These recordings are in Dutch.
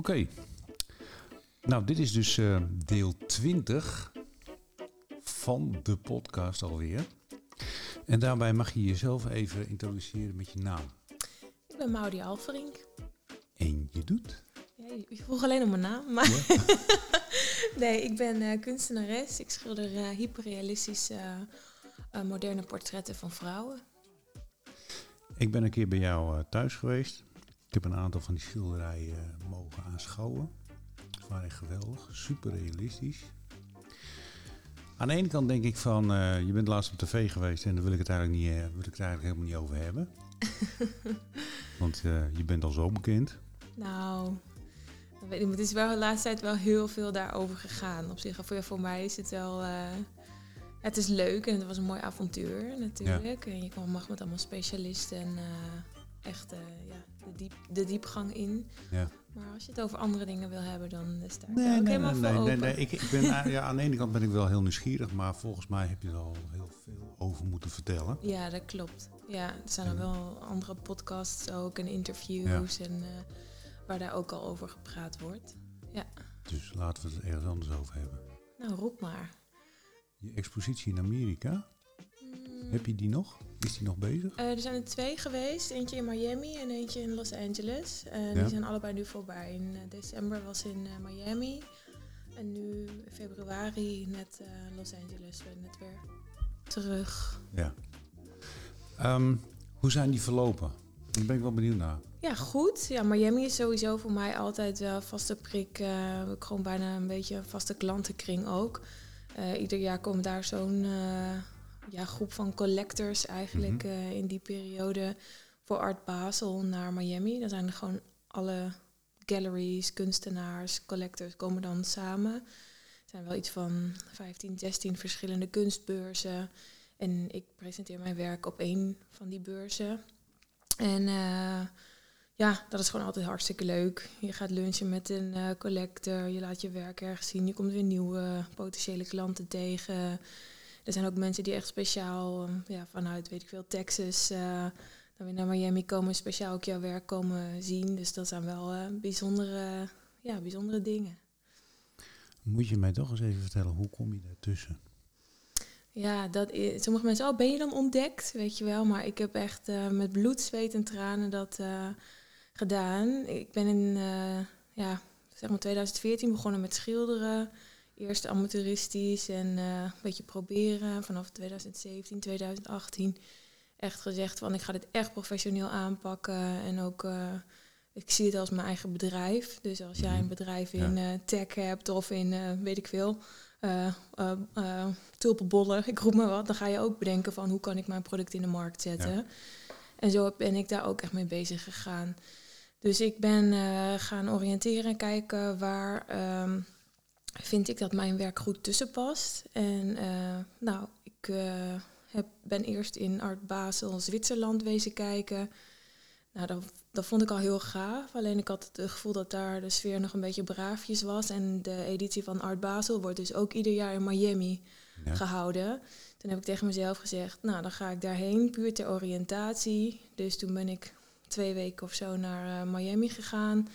Oké. Nou, dit is dus uh, deel 20 van de podcast alweer. En daarbij mag je jezelf even introduceren met je naam. Ik ben Maudie Alverink. En je doet? Ja, je vroeg alleen om mijn naam, maar... Ja. nee, ik ben uh, kunstenares. Ik schilder uh, hyperrealistische moderne portretten van vrouwen. Ik ben een keer bij jou thuis geweest. Ik heb een aantal van die schilderijen mogen aanschouwen. Ze waren echt geweldig, super realistisch. Aan de ene kant denk ik van, uh, je bent laatst op tv geweest en daar wil ik het eigenlijk, niet, uh, wil ik het eigenlijk helemaal niet over hebben. Want uh, je bent al zo bekend. Nou, weet ik, het is wel de laatste tijd wel heel veel daarover gegaan. Op zich, voor, voor mij is het wel... het is leuk en het was een mooi avontuur natuurlijk. Ja. En je mag met allemaal specialisten en echt ja, de, diep, de diepgang in. Ja. Maar als je het over andere dingen wil hebben, dan sta ik nee, ook nee, helemaal nee, voor nee, Nee, ik, ik ben, ja, aan de ene kant ben ik wel heel nieuwsgierig, maar volgens mij heb je er al heel veel over moeten vertellen. Ja, dat klopt. Ja, er zijn er wel andere podcasts ook en interviews en uh, waar daar ook al over gepraat wordt. Ja. Dus laten we het ergens anders over hebben. Nou, roep maar. Je expositie in Amerika, heb je die nog? Is die nog bezig? Uh, er zijn er twee geweest. Eentje in Miami en eentje in Los Angeles. En die zijn allebei nu voorbij. In uh, december was in Miami. En nu in februari net Los Angeles. Net weer terug. Ja. Um, hoe zijn die verlopen? Daar ben ik wel benieuwd naar. Ja, goed. Ja, Miami is sowieso voor mij altijd wel vaste prik. Uh, gewoon bijna een beetje een vaste klantenkring ook. Uh, ieder jaar komt daar zo'n uh, ja, groep van collectors eigenlijk mhm. uh, in die periode voor Art Basel naar Miami. Dan zijn er gewoon alle galleries, kunstenaars, collectors komen dan samen. Er zijn wel iets van 15, 16 verschillende kunstbeurzen. En ik presenteer mijn werk op één van die beurzen. En uh, ja, dat is gewoon altijd hartstikke leuk. Je gaat lunchen met een uh, collector, je laat je werk ergens zien, je komt weer nieuwe potentiële klanten tegen. Er zijn ook mensen die echt speciaal ehm, ja, vanuit, weet ik veel, Texas uh, dan weer naar Miami komen, speciaal ook jouw werk komen zien. Dus dat zijn wel uh, bijzondere, ja, bijzondere dingen. Moet je mij toch eens even vertellen, hoe kom je daartussen? Ja, dat is, sommige mensen, oh, ben je dan ontdekt? Weet je wel, maar ik heb echt uh, met bloed, zweet en tranen dat gedaan. Ik ben in ja, zeg maar 2014 begonnen met schilderen eerst amateuristisch en uh, een beetje proberen. Vanaf 2017, 2018 echt gezegd van ik ga dit echt professioneel aanpakken. En ook, uh, ik zie het als mijn eigen bedrijf. Dus als jij een mhm. bedrijf in uh, tech hebt of in, weet ik veel, tulpenbollen, ik roep maar wat. Dan ga je ook bedenken van hoe kan ik mijn product in de markt zetten. En zo ben ik daar ook echt mee bezig gegaan. Dus ik ben gaan oriënteren en kijken waar... Um, vind ik dat mijn werk goed tussen past. En uh, nou, ik uh, heb, ben eerst in Art Basel, Zwitserland wezen kijken. Nou, dat, dat vond ik al heel gaaf. Alleen ik had het gevoel dat daar de sfeer nog een beetje braafjes was. En de editie van Art Basel wordt dus ook ieder jaar in Miami gehouden. Toen heb ik tegen mezelf gezegd, nou, dan ga ik daarheen, puur ter oriëntatie. Dus toen ben ik twee weken of zo naar uh, Miami gegaan.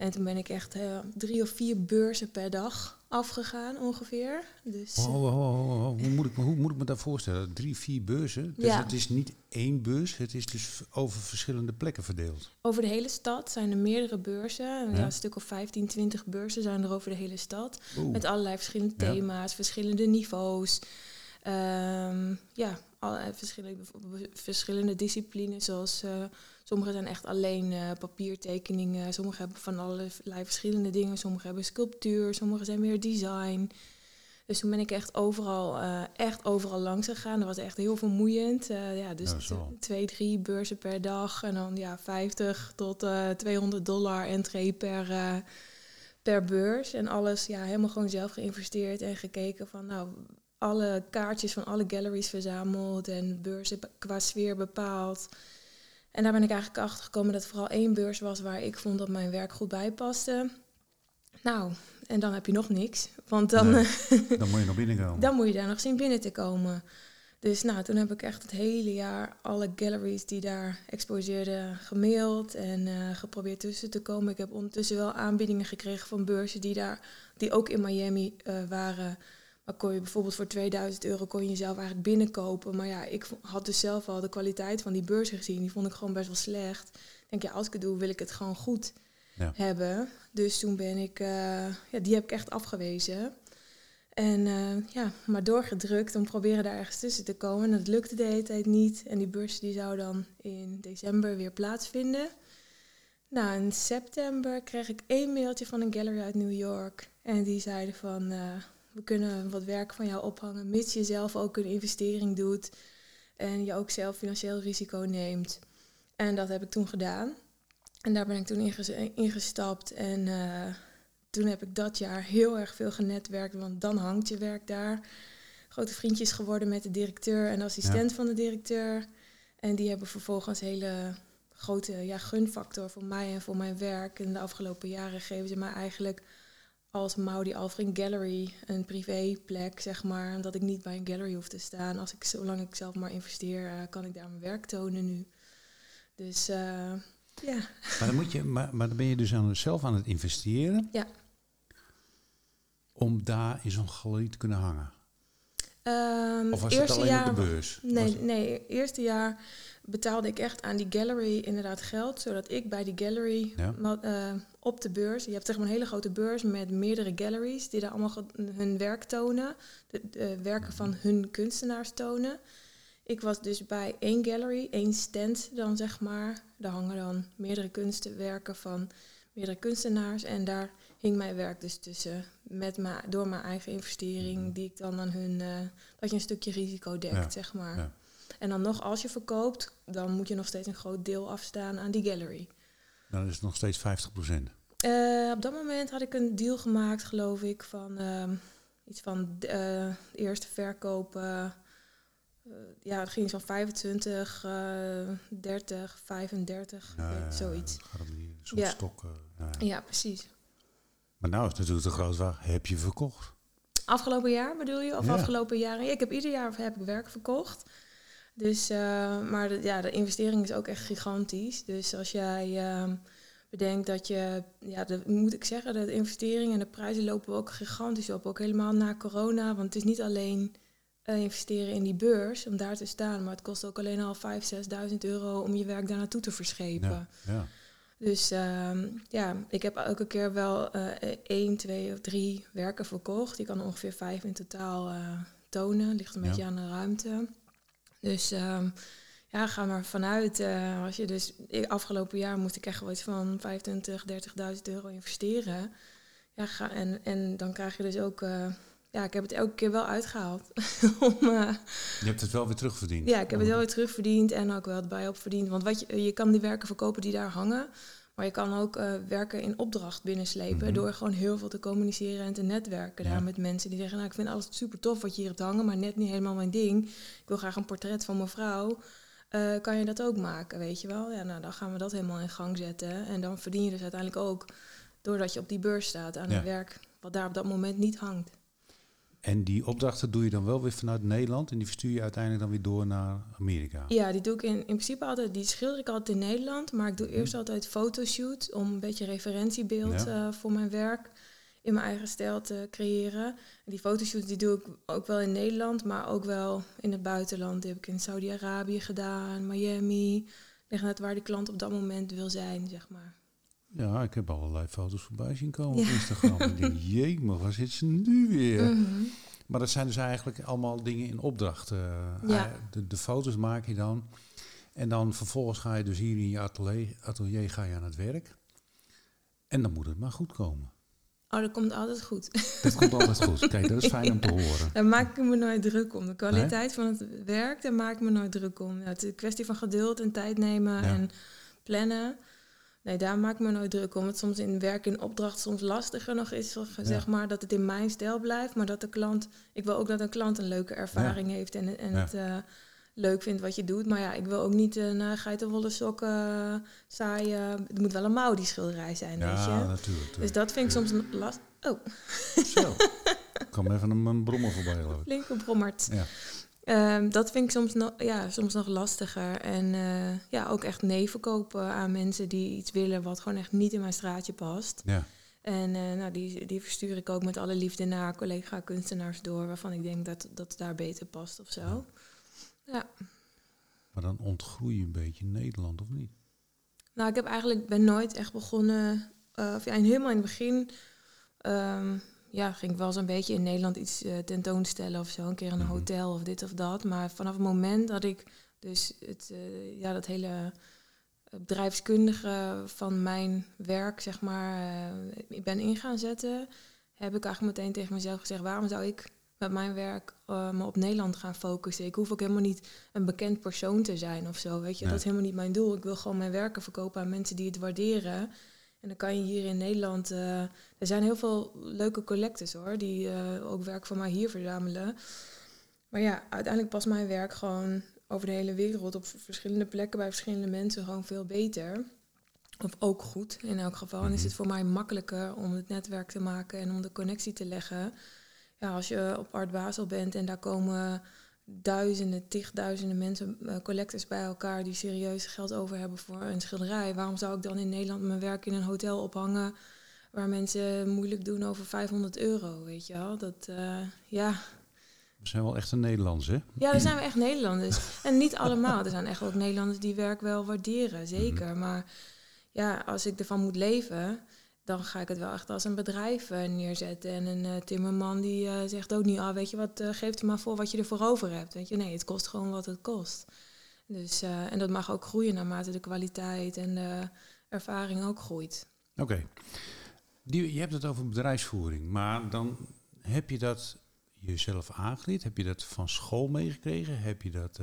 En toen ben ik echt uh, drie of vier beurzen per dag afgegaan ongeveer. Dus, oh, oh, oh, hoe, moet ik, hoe moet ik me dat voorstellen? Drie, vier beurzen? Dus ja. het is niet één beurs, het is dus over verschillende plekken verdeeld? Over de hele stad zijn er meerdere beurzen. Ja? ja een stuk of 15, 20 beurzen zijn er over de hele stad. Met allerlei verschillende thema's, verschillende niveaus. Um, ja, allerlei verschillende, verschillende disciplines zoals... Uh, Sommige zijn echt alleen uh, papiertekeningen. Sommige hebben van allerlei verschillende dingen. Sommige hebben sculptuur. Sommige zijn meer design. Dus toen ben ik echt overal, uh, echt overal langs gegaan. Dat was echt heel vermoeiend. Uh, ja, dus twee, drie beurzen per dag. En dan ja, 50 tot 200 dollar entree per, per beurs. En alles ja, helemaal gewoon zelf geïnvesteerd en gekeken van... nou alle kaartjes van alle galleries verzameld en beurzen qua sfeer bepaald. En daar ben ik eigenlijk achter gekomen dat er vooral één beurs was waar ik vond dat mijn werk goed bij paste. Nou, en dan heb je nog niks. Want dan, dan moet je nog binnenkomen. Dan moet je daar nog zien binnen te komen. Dus nou, toen heb ik echt het hele jaar alle galleries die daar exposeerden gemaild en uh, geprobeerd tussen te komen. Ik heb ondertussen wel aanbiedingen gekregen van beurzen die, daar, die ook in Miami uh, waren. Kon je bijvoorbeeld voor 2000 euro kon je jezelf eigenlijk binnenkopen. Maar ja, ik had dus zelf al de kwaliteit van die beurzen gezien. Die vond ik gewoon best wel slecht. Denk, ja, als ik het doe, wil ik het gewoon goed ja. hebben. Dus toen ben ik, uh, ja, die heb ik echt afgewezen. En uh, ja, maar doorgedrukt om proberen daar ergens tussen te komen. En dat lukte de hele tijd niet. En die beurs die zou dan in december weer plaatsvinden. Nou, in september kreeg ik één mailtje van een gallery uit New York. En die zeiden van, uh, we kunnen wat werk van jou ophangen, mits je zelf ook een investering doet. En je ook zelf financieel risico neemt. En dat heb ik toen gedaan. En daar ben ik toen ingestapt. En uh, toen heb ik dat jaar heel erg veel genetwerkt, want dan hangt je werk daar. Grote vriendjes geworden met de directeur en assistent van de directeur. En die hebben vervolgens hele grote ja, gunfactor voor mij en voor mijn werk. In de afgelopen jaren geven ze mij eigenlijk als Maudi Alfring Gallery een privéplek, zeg maar. Omdat ik niet bij een gallery hoef te staan. Als ik, zolang ik zelf maar investeer, uh, kan ik daar mijn werk tonen nu. Dus uh, ja. Maar dan, moet je, maar, maar dan ben je dus aan, zelf aan het investeren. Ja om daar in zo'n galerie te kunnen hangen? Um, of was het alleen jaar, op de beurs? Nee, nee, eerste jaar betaalde ik echt aan die gallery inderdaad geld, zodat ik bij die gallery uh, op de beurs, je hebt zeg maar een hele grote beurs met meerdere galleries die daar allemaal hun werk tonen, de, werken van hun kunstenaars tonen. Ik was dus bij één gallery, één stand dan zeg maar. Daar hangen dan meerdere kunstwerken van meerdere kunstenaars en daar hing mijn werk dus tussen. Met ma door mijn eigen investering, mhm. die ik dan aan hun. Uh, dat je een stukje risico dekt, zeg maar. Ja. En dan nog, als je verkoopt, dan moet je nog steeds een groot deel afstaan aan die gallery. Dan is het nog steeds 50 procent. Uh, op dat moment had ik een deal gemaakt, geloof ik, van uh, iets van de eerste verkoop. ja, het ging van 25, 30, 35, ja, zoiets. gaat om die ja. ja, precies. Maar nou is natuurlijk de grote vraag, heb je verkocht? Afgelopen jaar bedoel je? Of afgelopen jaren? ik heb ieder jaar heb ik werk verkocht. Dus, uh, maar de, ja, de investering is ook echt gigantisch. Dus als jij uh, bedenkt dat je, ja, de, moet ik zeggen, de investeringen en de prijzen lopen ook gigantisch op. Ook helemaal na corona. Want het is niet alleen uh, investeren in die beurs om daar te staan. Maar het kost ook alleen al 5.000, 6.000 euro om je werk daar naartoe te verschepen. Ja, ja. Dus uh, ja, ik heb elke keer wel uh, één, twee of drie werken verkocht. Die kan ongeveer vijf in totaal uh, tonen. Ligt een beetje aan de ruimte. Dus um, ja, ga maar vanuit. Uh, als je dus afgelopen jaar moest ik echt wel iets van 25, 30.000 euro investeren. Ja, ga, en, en dan krijg je dus ook. Ja, ik heb het elke keer wel uitgehaald. Om, je hebt het wel weer terugverdiend. Ja, ik heb het wel weer terugverdiend en ook wel het bij opverdiend. Want wat je, je kan die werken verkopen die daar hangen. Maar je kan ook uh, werken in opdracht binnenslepen. Mm Door gewoon heel veel te communiceren en te netwerken daar met mensen die zeggen: Nou, ik vind alles super tof wat je hier hebt hangen, maar net niet helemaal mijn ding. Ik wil graag een portret van mevrouw. Uh, kan je dat ook maken, weet je wel? Ja, nou, dan gaan we dat helemaal in gang zetten. En dan verdien je dus uiteindelijk ook doordat je op die beurs staat aan het werk wat daar op dat moment niet hangt. En die opdrachten doe je dan wel weer vanuit Nederland en die verstuur je uiteindelijk dan weer door naar Amerika? Ja, die doe ik in, in principe altijd, die schilder ik altijd in Nederland, maar ik doe mhm. eerst altijd fotoshoots om een beetje referentiebeeld uh, voor mijn werk in mijn eigen stijl te creëren. En die fotoshoots die doe ik ook wel in Nederland, maar ook wel in het buitenland. Die heb ik in Saudi-Arabië gedaan, Miami. Ligt net waar die klant op dat moment wil zijn, zeg maar. Ja, ik heb allerlei foto's voorbij zien komen op Instagram. ik denk, jee, maar waar zit ze nu weer? Mhm. Maar dat zijn dus eigenlijk allemaal dingen in opdracht. ja. de, de, foto's maak je dan. En dan vervolgens ga je dus hier in je atelier, atelier ga je aan het werk. En dan moet het maar goed komen. Oh, dat komt altijd goed. Dat komt altijd goed. Kijk, dat is fijn om te horen. Daar maak ik me nooit druk om. De kwaliteit van het werk, daar maak ik me nooit druk om. Ja, het is een kwestie van geduld en tijd nemen en plannen. Nee, daar maak ik me nooit druk om. Het soms in werk in opdracht soms lastiger nog is, zeg maar, dat het in mijn stijl blijft. Maar dat de klant, ik wil ook dat een klant een leuke ervaring heeft en, en het uh, leuk vindt wat je doet. Maar ja, ik wil ook niet een uh, geitenwolle sokken uh, saaien. Het moet wel een mouw die schilderij zijn, ja, weet je. natuurlijk. Dus dat vind ik soms lastig. Oh. Zo. Ik kwam even een, een brommer voorbij, geloof ik. Flink gebrommerd. Ja. Ehm, dat vind ik soms nog, ja, soms nog lastiger. En uh, ja, ook echt nee verkopen aan mensen die iets willen wat gewoon echt niet in mijn straatje past. Ja. En uh, nou, die, die verstuur ik ook met alle liefde naar collega-kunstenaars door, waarvan ik denk dat dat daar beter past of zo. Ja. ja. Maar dan ontgroei je een beetje Nederland, of niet? Nou, ik heb eigenlijk ben nooit echt begonnen, uh, of ja, helemaal in het begin um, ja, ging ik wel eens een beetje in Nederland iets uh, tentoonstellen of zo. Een keer in een mhm. hotel of dit of dat. Maar vanaf het moment dat ik dus het, uh, ja, dat hele bedrijfskundige van mijn werk, zeg maar, uh, ben in gaan zetten, heb ik eigenlijk meteen tegen mezelf gezegd, waarom zou ik met mijn werk me op Nederland gaan focussen? Ik hoef ook helemaal niet een bekend persoon te zijn of zo, weet je. Dat is helemaal niet mijn doel. Ik wil gewoon mijn werken verkopen aan mensen die het waarderen. En dan kan je hier in Nederland. Uh, er zijn heel veel leuke collectors hoor, die uh, ook werk van mij hier verzamelen. Maar ja, uiteindelijk past mijn werk gewoon over de hele wereld op verschillende plekken bij verschillende mensen gewoon veel beter. Of ook goed in elk geval. En is het mhm. voor mij makkelijker om het netwerk te maken en om de connectie te leggen. Ja, als je op Art Basel bent en daar komen duizenden, tigduizenden mensen, uh, collectors bij elkaar die serieus geld over hebben voor een schilderij. Waarom zou ik dan in Nederland mijn werk in een hotel ophangen waar mensen moeilijk doen over 500 euro, weet je wel? Dat, uh, ja. We zijn wel echt een Nederlands, hè? Ja, dan zijn we echt Nederlanders. en niet allemaal. Er zijn echt ook Nederlanders die werk wel waarderen, zeker. Mhm. Maar ja, als ik ervan moet leven, dan ga ik het wel echt als een bedrijf uh, neerzetten. En een uh, timmerman die uh, zegt ook niet, ah, weet je wat, geeft er maar voor wat je ervoor over hebt. Weet je, nee, het kost gewoon wat het kost. Dus, en dat mag ook groeien naarmate de kwaliteit en de ervaring ook groeit. Oké. Okay. Je hebt het over bedrijfsvoering, maar dan heb je dat jezelf aangeleerd? Heb je dat van school meegekregen? Heb je dat,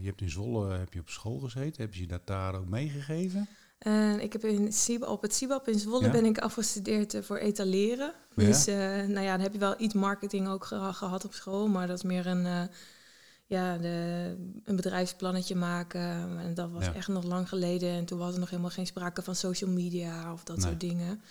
je hebt in Zwolle heb je op school gezeten, heb je dat daar ook meegegeven? En ik heb in op het CIBAP in Zwolle ben ik afgestudeerd uh, voor etaleren. Dus uh, nou ja, dan heb je wel iets marketing ook gehad op school, maar dat is meer een, uh, ja, de, een bedrijfsplannetje maken. En dat was echt nog lang geleden. En toen was er nog helemaal geen sprake van social media of dat soort dingen.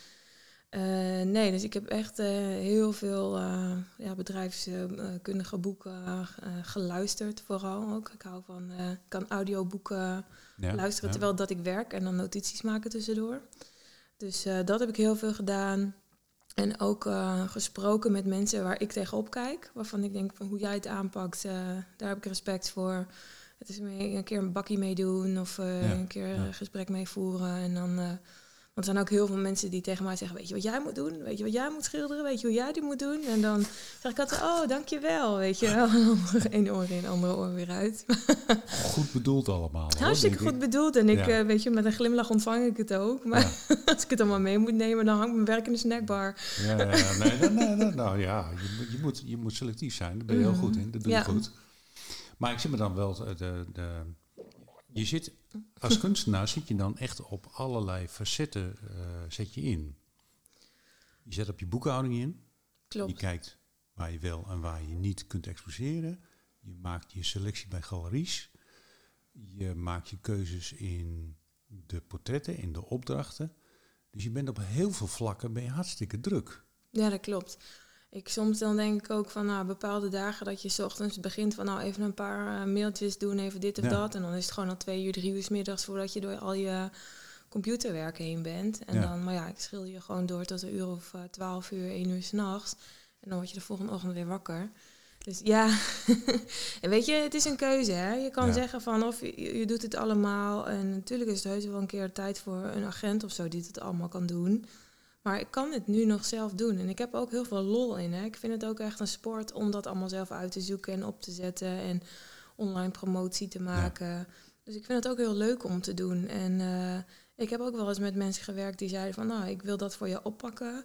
Uh, nee, dus ik heb echt uh, heel veel uh, ja, bedrijfskundige boeken geluisterd, vooral ook. Ik hou van, kan audioboeken ja, luisteren ja. terwijl dat ik werk en dan notities maken tussendoor. Dus dat heb ik heel veel gedaan. En ook gesproken met mensen waar ik tegenop kijk, waarvan ik denk van hoe jij het aanpakt, daar heb ik respect voor. Het is een keer een bakkie meedoen of een keer een gesprek meevoeren en dan want er zijn ook heel veel mensen die tegen mij zeggen, weet je wat jij moet doen? Weet je wat jij moet schilderen? Weet je hoe jij die moet doen? En dan zeg ik altijd, oh, dankjewel, weet je wel. Eén oor in, andere oor weer uit. goed bedoeld allemaal. Hartstikke goed bedoeld. En ik, ja. weet je, met een glimlach ontvang ik het ook. Maar als ik het allemaal mee moet nemen, dan hangt mijn werk in de snackbar. ja, ja, nee, nee, nee, nee, nou ja, je, je, moet, je moet selectief zijn. Daar ben je heel goed in. Dat doe je goed. Maar ik zit me dan wel de, de, je zit als kunstenaar zit je dan echt op allerlei facetten uh, zet je in. Je zet op je boekhouding in. Klopt. Je kijkt waar je wel en waar je niet kunt exposeren. Je maakt je selectie bij galeries. Je maakt je keuzes in de portretten, in de opdrachten. Dus je bent op heel veel vlakken ben je hartstikke druk. Ja, dat klopt. Ik soms dan denk ik ook van nou, bepaalde dagen dat je s ochtends begint van nou even een paar uh, mailtjes doen, even dit of dat. En dan is het gewoon al twee uur, drie uur s middags voordat je door al je computerwerk heen bent. En dan, maar ja, ik schil je gewoon door tot een uur of uh, twaalf uur, één uur s'nachts. En dan word je de volgende ochtend weer wakker. Dus ja, en weet je, het is een keuze. Hè? Je kan zeggen van of je, je, doet het allemaal. En natuurlijk is het heus wel een keer tijd voor een agent of zo die het allemaal kan doen. Maar ik kan het nu nog zelf doen. En ik heb ook heel veel lol in. Hè. Ik vind het ook echt een sport om dat allemaal zelf uit te zoeken en op te zetten. En online promotie te maken. Dus ik vind het ook heel leuk om te doen. En uh, ik heb ook wel eens met mensen gewerkt die zeiden van... nou, ik wil dat voor je oppakken.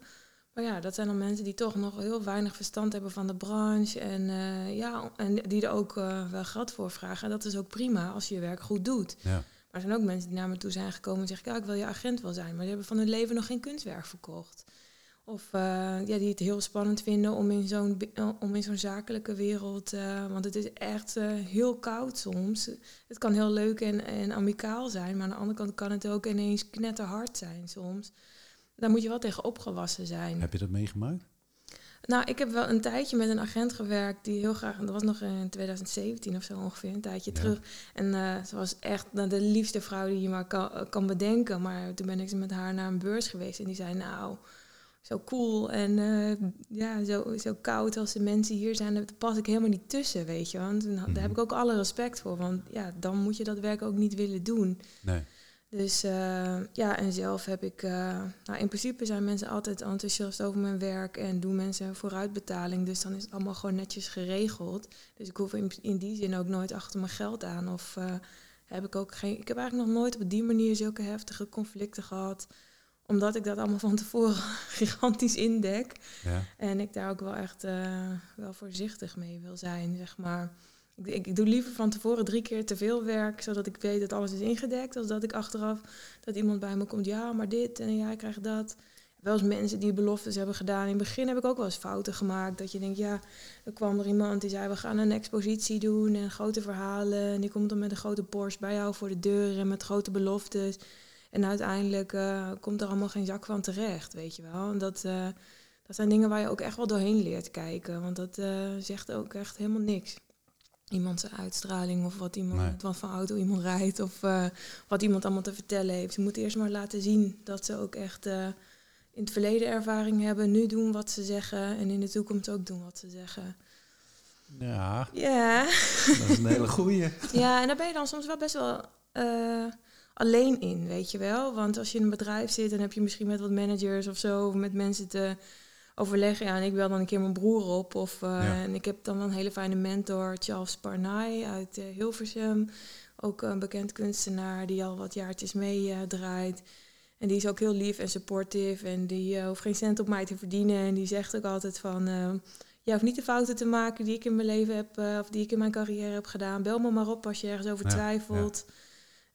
Maar ja, dat zijn dan mensen die toch nog heel weinig verstand hebben van de branche. En, uh, ja, en die er ook uh, wel geld voor vragen. En dat is ook prima als je je werk goed doet. Ja er zijn ook mensen die naar me toe zijn gekomen en zeggen, ja, ik wil je agent wel zijn, maar die hebben van hun leven nog geen kunstwerk verkocht. Of uh, ja, die het heel spannend vinden om in zo'n, om in zo'n zakelijke wereld, uh, want het is echt heel koud soms. Het kan heel leuk en, en amicaal zijn, maar aan de andere kant kan het ook ineens knetterhard zijn soms. Daar moet je wel tegen opgewassen zijn. Heb je dat meegemaakt? Nou, ik heb wel een tijdje met een agent gewerkt die heel graag, dat was nog in 2017 of zo ongeveer, een tijdje terug. En uh, ze was echt nou, de liefste vrouw die je maar kan, kan bedenken. Maar toen ben ik met haar naar een beurs geweest en die zei, nou, zo cool en uh, ja, zo, zo koud als de mensen hier zijn, daar pas ik helemaal niet tussen, weet je. Want daar heb mhm. ik ook alle respect voor, want ja, dan moet je dat werk ook niet willen doen. Nee. Dus uh, ja, en zelf heb ik, uh, nou in principe zijn mensen altijd enthousiast over mijn werk en doen mensen vooruitbetaling. Dus dan is het allemaal gewoon netjes geregeld. Dus ik hoef in, in die zin ook nooit achter mijn geld aan. Of uh, heb ik ook geen, ik heb eigenlijk nog nooit op die manier zulke heftige conflicten gehad omdat ik dat allemaal van tevoren gigantisch indek. Ja. En ik daar ook wel echt wel voorzichtig mee wil zijn, zeg maar. Ik, ik, doe liever van tevoren drie keer te veel werk, zodat ik weet dat alles is ingedekt. Als dat ik achteraf, dat iemand bij me komt, ja, maar dit en ja, ik krijg dat. Wel eens mensen die beloftes hebben gedaan. In het begin heb ik ook wel eens fouten gemaakt. Dat je denkt, ja, er kwam er iemand die zei, we gaan een expositie doen en grote verhalen. En die komt dan met een grote Porsche bij jou voor de deur en met grote beloftes. En uiteindelijk uh, komt er allemaal geen zak van terecht, weet je wel. En dat, uh, dat zijn dingen waar je ook echt wel doorheen leert kijken. Want dat uh, zegt ook echt helemaal niks. Iemand zijn uitstraling of wat, iemand, wat voor auto iemand rijdt of wat iemand allemaal te vertellen heeft. Ze moeten eerst maar laten zien dat ze ook echt in het verleden ervaring hebben, nu doen wat ze zeggen en in de toekomst ook doen wat ze zeggen. Ja, ja. dat is een hele goeie. ja, en daar ben je dan soms wel best wel alleen in, weet je wel. Want als je in een bedrijf zit, dan heb je misschien met wat managers of zo, of met mensen te overleggen. Ja, en ik bel dan een keer mijn broer op. Of, uh, En ik heb dan wel een hele fijne mentor, Charles Parnay uit uh, Hilversum. Ook een bekend kunstenaar die al wat jaartjes meedraait. Uh, en die is ook heel lief en supportive. En die hoeft geen cent op mij te verdienen. En die zegt ook altijd van... je hoeft niet de fouten te maken die ik in mijn leven heb... of die ik in mijn carrière heb gedaan. Bel me maar op als je ergens over twijfelt.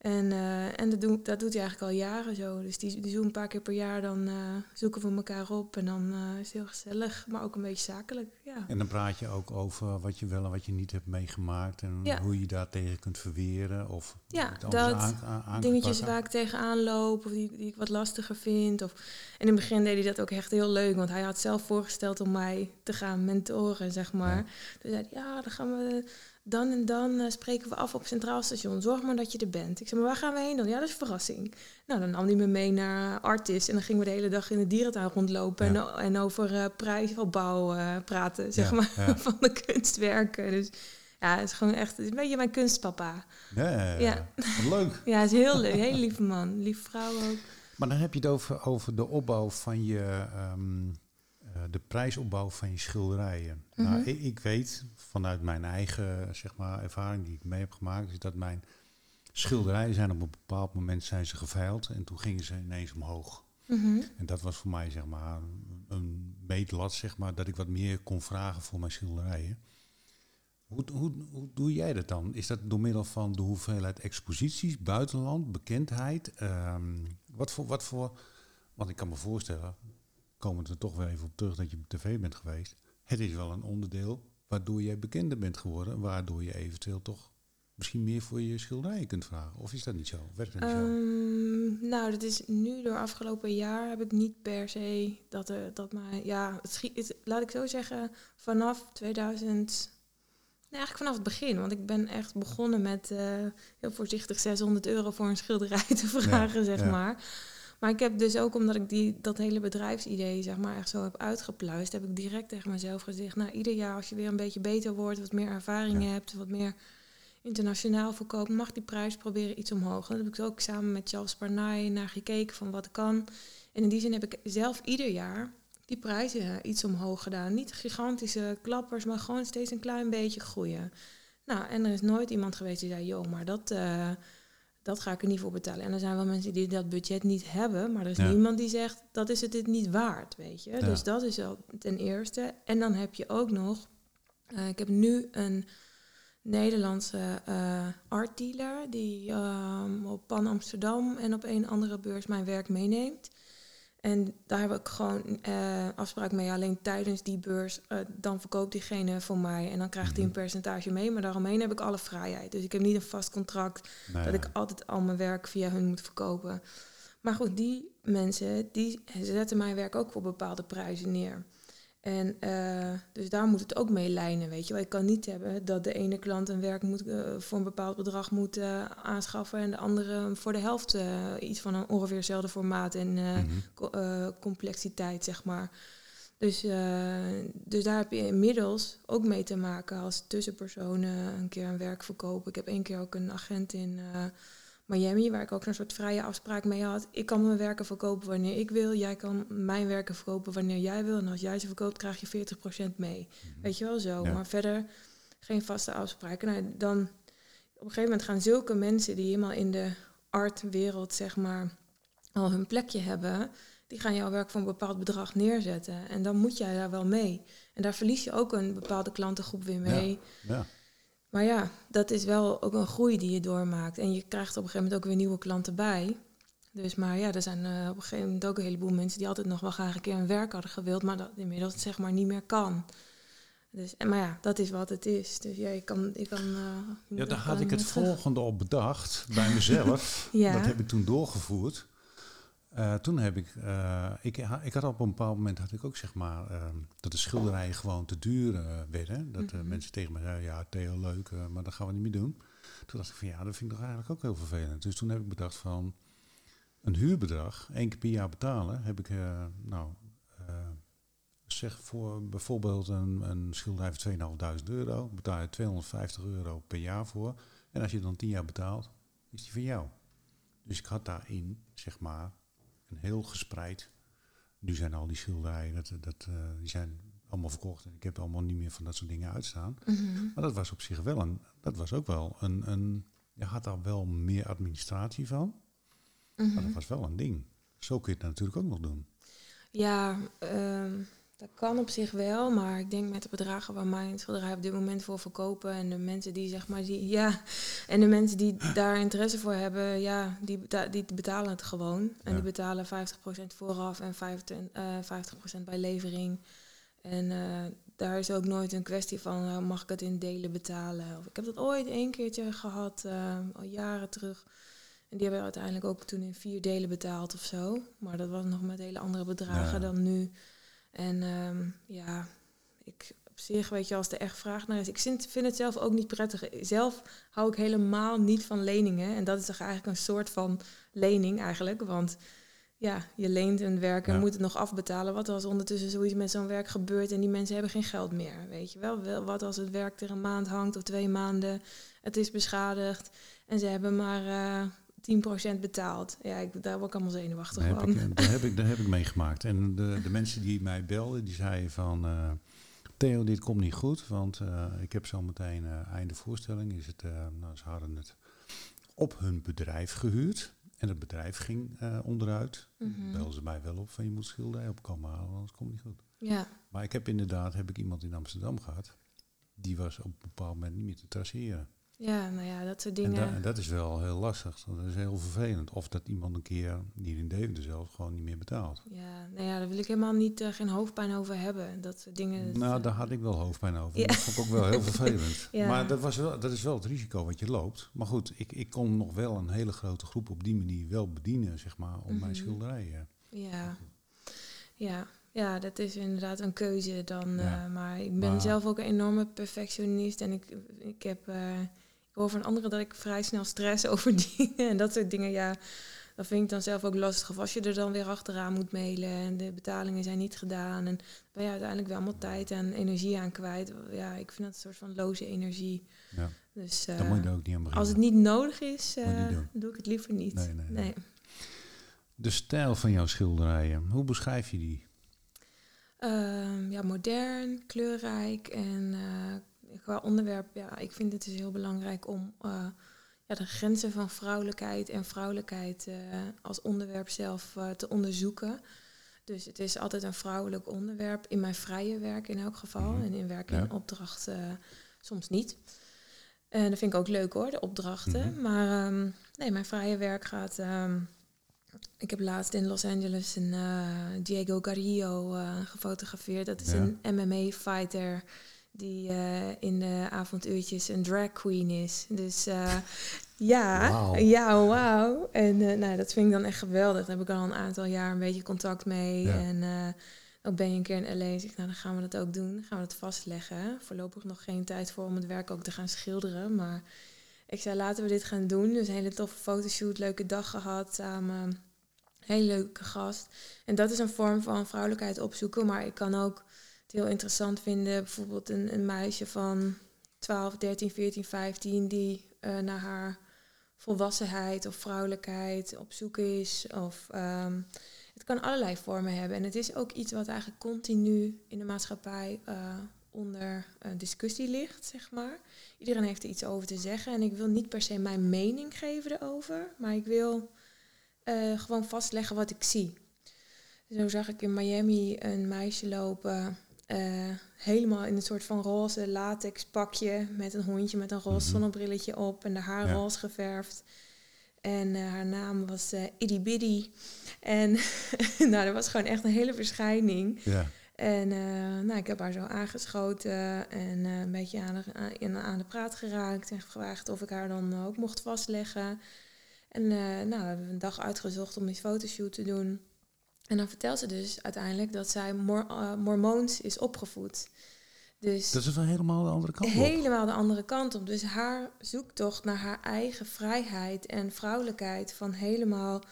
En, uh, en dat, doet, dat doet hij eigenlijk al jaren zo. Dus die, die een paar keer per jaar, dan uh, zoeken we elkaar op. En dan uh, is het heel gezellig, maar ook een beetje zakelijk. Ja. En dan praat je ook over wat je wel en wat je niet hebt meegemaakt. En ja. hoe je daar tegen kunt verweren. Of ja, dat dingetjes waar ik tegenaan loop of die, die ik wat lastiger vind. Of, en in het begin deed hij dat ook echt heel leuk. Want hij had zelf voorgesteld om mij te gaan mentoren, zeg maar. Ja. Dus hij zei, ja, dan gaan we dan en dan uh, spreken we af op Centraal Station. Zorg maar dat je er bent. Ik zei, maar waar gaan we heen dan? Ja, dat is een verrassing. Nou, dan nam hij me mee naar Artis. En dan gingen we de hele dag in de dierentuin rondlopen. En, en, over uh, prijsopbouw uh, praten, zeg maar, van de kunstwerken. Dus ja, het is gewoon echt het is een beetje mijn kunstpapa. Ja, ja. leuk. ja, het is heel leuk. Heel lieve man. Lieve vrouw ook. Maar dan heb je het over, over de opbouw van je... Um, de prijsopbouw van je schilderijen. Mm -hmm. Nou, ik, ik, weet vanuit mijn eigen zeg maar, ervaring die ik mee heb gemaakt, is dat mijn schilderijen zijn op een bepaald moment zijn ze geveild en toen gingen ze ineens omhoog. Mm En dat was voor mij zeg maar een meetlat, zeg maar, dat ik wat meer kon vragen voor mijn schilderijen. Hoe, hoe, hoe doe jij dat dan? Is dat door middel van de hoeveelheid exposities, buitenland, bekendheid? Um, wat, voor, wat voor, want ik kan me voorstellen, komen we er toch weer even op terug dat je op tv bent geweest. Het is wel een onderdeel waardoor jij bekender bent geworden, waardoor je eventueel toch misschien meer voor je schilderijen kunt vragen? Of is dat niet zo? Werkt dat niet zo? Ehm, nou, dat is nu door afgelopen jaar heb ik niet per se dat er dat maar ja, het schiet, laat ik zo zeggen, vanaf 2000. Nee, eigenlijk vanaf het begin, want ik ben echt begonnen met uh, heel voorzichtig 600 euro voor een schilderij te vragen, zeg maar. Maar ik heb dus ook, omdat ik die, dat hele bedrijfsidee zeg maar echt zo heb uitgepluist, heb ik direct tegen mezelf gezegd, nou ieder jaar als je weer een beetje beter wordt, wat meer ervaring hebt, wat meer internationaal verkoopt, mag die prijs proberen iets omhoog. Daar heb ik ook samen met Charles Parnay naar gekeken van wat kan. En in die zin heb ik zelf ieder jaar die prijzen iets omhoog gedaan. Niet gigantische klappers, maar gewoon steeds een klein beetje groeien. Nou, en er is nooit iemand geweest die zei, joh, maar dat... Uh, dat ga ik er niet voor betalen. En er zijn wel mensen die dat budget niet hebben, maar er is niemand die zegt dat is het dit niet waard, weet je. Dus dat is al ten eerste. En dan heb je ook nog, uh, ik heb nu een Nederlandse uh, art dealer die uh, op Pan Amsterdam en op een andere beurs mijn werk meeneemt. En daar heb ik gewoon uh, afspraak mee. Alleen tijdens die beurs, uh, dan verkoopt diegene voor mij. En dan krijgt hij een mhm. percentage mee. Maar daaromheen heb ik alle vrijheid. Dus ik heb niet een vast contract dat ik altijd al mijn werk via hun moet verkopen. Maar goed, die mensen die zetten mijn werk ook voor bepaalde prijzen neer. En uh, dus daar moet het ook mee lijnen, weet je wel. Ik kan niet hebben dat de ene klant een werk moet, uh, voor een bepaald bedrag moet uh, aanschaffen... en de andere voor de helft iets van een ongeveer hetzelfde formaat en -hmm. complexiteit, zeg maar. Dus, dus daar heb je inmiddels ook mee te maken als tussenpersonen een keer een werk verkopen. Ik heb één keer ook een agent in Miami, waar ik ook een soort vrije afspraak mee had. Ik kan mijn werken verkopen wanneer ik wil. Jij kan mijn werken verkopen wanneer jij wil. En als jij ze verkoopt, krijg je 40% mee. Mhm. Weet je wel zo. Maar verder geen vaste afspraken. Nou, dan op een gegeven moment gaan zulke mensen die helemaal in de artwereld, zeg maar, al hun plekje hebben, die gaan jouw werk voor een bepaald bedrag neerzetten. En dan moet jij daar wel mee. En daar verlies je ook een bepaalde klantengroep weer mee. Ja. ja. Maar ja, dat is wel ook een groei die je doormaakt. En je krijgt op een gegeven moment ook weer nieuwe klanten bij. Dus maar ja, er zijn uh, op een gegeven moment ook een heleboel mensen die altijd nog wel graag een keer een werk hadden gewild, maar dat inmiddels zeg maar niet meer kan. Dus, en, maar ja, dat is wat het is. Dus ja, je kan. Je kan uh, ja, daar had ik het volgende op bedacht bij mezelf. ja. Dat heb ik toen doorgevoerd. Uh, toen heb ik, uh, ik, ik had op een bepaald moment had ik ook zeg maar uh, dat de schilderijen gewoon te duur werden. Dat mm -hmm. mensen tegen me zeiden, ja Theo leuk, maar dat gaan we niet meer doen. Toen dacht ik van ja, dat vind ik toch eigenlijk ook heel vervelend. Dus toen heb ik bedacht van een huurbedrag, één keer per jaar betalen, heb ik nou zeg voor bijvoorbeeld een, een schilderij van 2.500 euro, betaal je 250 euro per jaar voor. En als je dan 10 jaar betaalt, is die van jou. Dus ik had daarin zeg maar en heel gespreid. Nu zijn al die schilderijen, dat, dat, uh, die zijn allemaal verkocht. En ik heb allemaal niet meer van dat soort dingen uitstaan. Mhm. Maar dat was op zich wel een, dat was ook wel een, een je had daar wel meer administratie van. Maar dat mhm. was wel een ding. Zo kun je het natuurlijk ook nog doen. Ja, um dat kan op zich wel, maar ik denk met de bedragen waar mijn schilderij op dit moment voor verkopen en de mensen die zeg maar die ja en de mensen die daar interesse voor hebben, ja, die, die betalen het gewoon en die betalen 50% vooraf en 50%, uh, 50% bij levering. En uh, daar is ook nooit een kwestie van uh, mag ik het in delen betalen. Of ik heb dat ooit één keertje gehad, uh, al jaren terug. En die hebben uiteindelijk ook toen in vier delen betaald of zo. Maar dat was nog met hele andere bedragen dan nu. En ehm, ja, ik op zich, weet je, als er echt vraag naar is. Ik vind, het zelf ook niet prettig. Zelf hou ik helemaal niet van leningen. En dat is toch eigenlijk een soort van lening eigenlijk. Want ja, je leent een werk en moet het nog afbetalen. Wat als ondertussen zoiets met zo'n werk gebeurt en die mensen hebben geen geld meer? Weet je wel? Wat als het werk er een maand hangt of twee maanden, het is beschadigd en ze hebben maar uh, 10% betaald. Ja, ik, daar word ik allemaal zenuwachtig van. Heb ik, daar, heb ik, daar heb ik meegemaakt. En de, de mensen die mij belden, die zeiden van... Uh, Theo, dit komt niet goed, want uh, ik heb zo meteen uh, einde voorstelling. Is het, nou, ze hadden het op hun bedrijf gehuurd. En het bedrijf ging onderuit. Mm -hmm. Belden ze mij wel op van je moet schilderen opkomen halen, anders komt het niet goed. Ja. Maar ik heb inderdaad heb ik iemand in Amsterdam gehad. Die was op een bepaald moment niet meer te traceren. Ja, nou ja, dat soort dingen. En, dat is wel heel lastig. Dat is heel vervelend. Of dat iemand een keer, die in Deventer zelf, gewoon niet meer betaalt. Ja, nou ja, daar wil ik helemaal niet, uh, geen hoofdpijn over hebben. Dat soort dingen. Nou, daar had ik wel hoofdpijn over. Ja. Dat vond ik ook wel heel vervelend. ja. Maar dat, was wel, dat is wel het risico wat je loopt. Maar goed, ik, ik kon nog wel een hele grote groep op die manier wel bedienen, zeg maar, om mijn mhm. schilderijen. Ja, ja. Ja, dat is inderdaad een keuze dan. Ja. Uh, maar ik ben zelf ook een enorme perfectionist. En ik, ik heb... Uh, ik hoor van anderen dat ik vrij snel stress over dingen en dat soort dingen. Ja, dat vind ik dan zelf ook lastig. Of als je er dan weer achteraan moet mailen en de betalingen zijn niet gedaan. En ben je uiteindelijk wel allemaal tijd en energie aan kwijt. Ja, ik vind dat een soort van loze energie. Ja. Dus, uh, moet je ook niet aan beginnen. Als het niet nodig is, uh, doe ik het liever niet. Nee, nee, nee. De stijl van jouw schilderijen, hoe beschrijf je die? Uh, ja, modern, kleurrijk en uh, qua onderwerp, ja, ik vind het dus heel belangrijk om uh, ja, de grenzen van vrouwelijkheid en vrouwelijkheid uh, als onderwerp zelf uh, te onderzoeken. Dus het is altijd een vrouwelijk onderwerp in mijn vrije werk in elk geval. Mhm. En in werk en opdracht soms niet. En dat vind ik ook leuk hoor, de opdrachten. Mm -hmm. Maar um, nee, mijn vrije werk gaat. Um, ik heb laatst in Los Angeles een Diego Garrillo gefotografeerd. Dat is ja. een MMA-fighter die uh, in de avonduurtjes een drag queen is. Dus uh, ja, wow. ja, wauw. En uh, nou, dat vind ik dan echt geweldig. Daar heb ik al een aantal jaar een beetje contact mee. Ja. En ook ben je een keer in LA, zeg nou dan gaan we dat ook doen. Dan gaan we dat vastleggen. Voorlopig nog geen tijd voor om het werk ook te gaan schilderen. Maar ik zei, laten we dit gaan doen. Dus een hele toffe fotoshoot, leuke dag gehad samen. Hele leuke gast. En dat is een vorm van vrouwelijkheid opzoeken. Maar ik kan ook heel interessant vinden. Bijvoorbeeld een, een meisje van 12, 13, 14, 15 die uh, naar haar volwassenheid of vrouwelijkheid op zoek is. Of um, het kan allerlei vormen hebben. En het is ook iets wat eigenlijk continu in de maatschappij uh, onder uh, discussie ligt, zeg maar. Iedereen heeft er iets over te zeggen. En ik wil niet per se mijn mening geven erover, maar ik wil gewoon vastleggen wat ik zie. Zo zag ik in Miami een meisje lopen, uh, helemaal in een soort van roze latex pakje met een hondje met een roze mm zonnebrilletje op en de haar ja. roze geverfd. En uh, haar naam was uh, Iddy Biddy. En nou, dat was gewoon echt een hele verschijning. Ja. En nou, ik heb haar zo aangeschoten en een beetje aan de, aan, aan de praat geraakt. En gevraagd of ik haar dan ook mocht vastleggen. En nou, we hebben een dag uitgezocht om die fotoshoot te doen. En dan vertelt ze dus uiteindelijk dat zij mor mormoons is opgevoed. Dus dat is wel helemaal de andere kant op. Helemaal de andere kant op. Dus haar zoektocht naar haar eigen vrijheid en vrouwelijkheid van helemaal,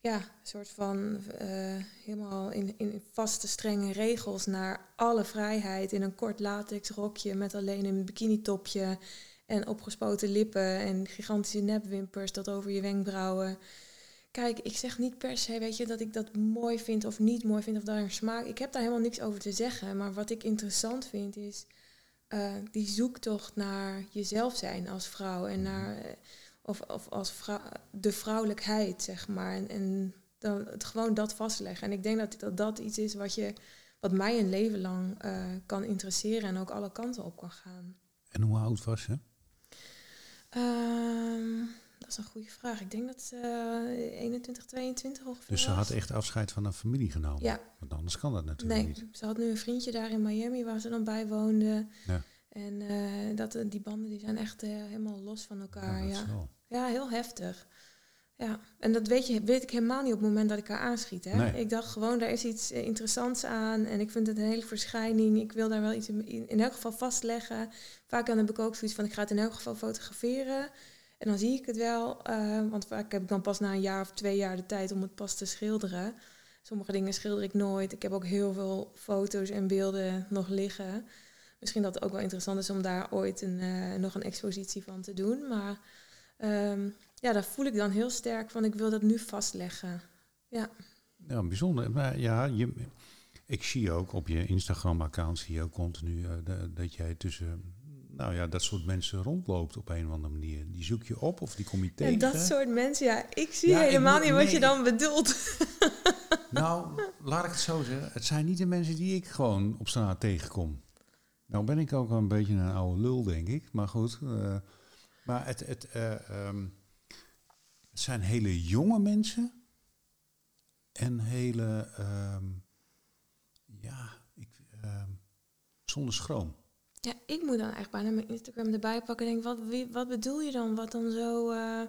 ja, een soort van uh, helemaal in, in vaste strenge regels naar alle vrijheid in een kort latex rokje met alleen een bikini topje en opgespoten lippen en gigantische nepwimpers tot over je wenkbrauwen. Kijk, ik zeg niet per se, weet je, dat ik dat mooi vind of niet mooi vind of daar een smaak. Ik heb daar helemaal niks over te zeggen. Maar wat ik interessant vind is uh, die zoektocht naar jezelf zijn als vrouw en naar uh, of, of als vrouw, de vrouwelijkheid, zeg maar. En, en dan het, gewoon dat vastleggen. En ik denk dat, dat dat iets is wat je wat mij een leven lang uh, kan interesseren en ook alle kanten op kan gaan. En hoe oud was je? Um, dat is een goede vraag. Ik denk dat ze uh, 21, 22 ongeveer Dus ze had echt afscheid van haar familie genomen? Ja. Want anders kan dat natuurlijk nee, niet. ze had nu een vriendje daar in Miami waar ze dan bij woonde. Ja. En uh, dat, die banden die zijn echt uh, helemaal los van elkaar. Ja, ja. ja, heel heftig. Ja, en dat weet, je, weet ik helemaal niet op het moment dat ik haar aanschiet. Hè? Nee. Ik dacht gewoon, daar is iets interessants aan. En ik vind het een hele verschijning. Ik wil daar wel iets in, in elk geval vastleggen. Vaak dan heb ik ook zoiets van, ik ga het in elk geval fotograferen. En dan zie ik het wel, uh, want vaak heb ik dan pas na een jaar of twee jaar de tijd om het pas te schilderen. Sommige dingen schilder ik nooit. Ik heb ook heel veel foto's en beelden nog liggen. Misschien dat het ook wel interessant is om daar ooit een, uh, nog een expositie van te doen. Maar um, ja, daar voel ik dan heel sterk van, ik wil dat nu vastleggen. Ja, ja bijzonder. Maar ja, je, ik zie ook op je Instagram-account, zie je ook continu de, dat jij tussen nou ja, dat soort mensen rondloopt op een of andere manier. Die zoek je op of die kom je tegen. En dat soort mensen, ja, ik zie ja, helemaal ik, niet wat je dan bedoelt. Nou, laat ik het zo zeggen. Het zijn niet de mensen die ik gewoon op straat tegenkom. Nou ben ik ook wel een beetje een oude lul, denk ik. Maar goed. Uh, maar het, het, uh, um, het zijn hele jonge mensen. En hele, um, ja, ik, um, zonder schroom. Ja, ik moet dan eigenlijk bijna mijn Instagram erbij pakken en denk, wat, wie, wat bedoel je dan? Wat dan zo... Uh,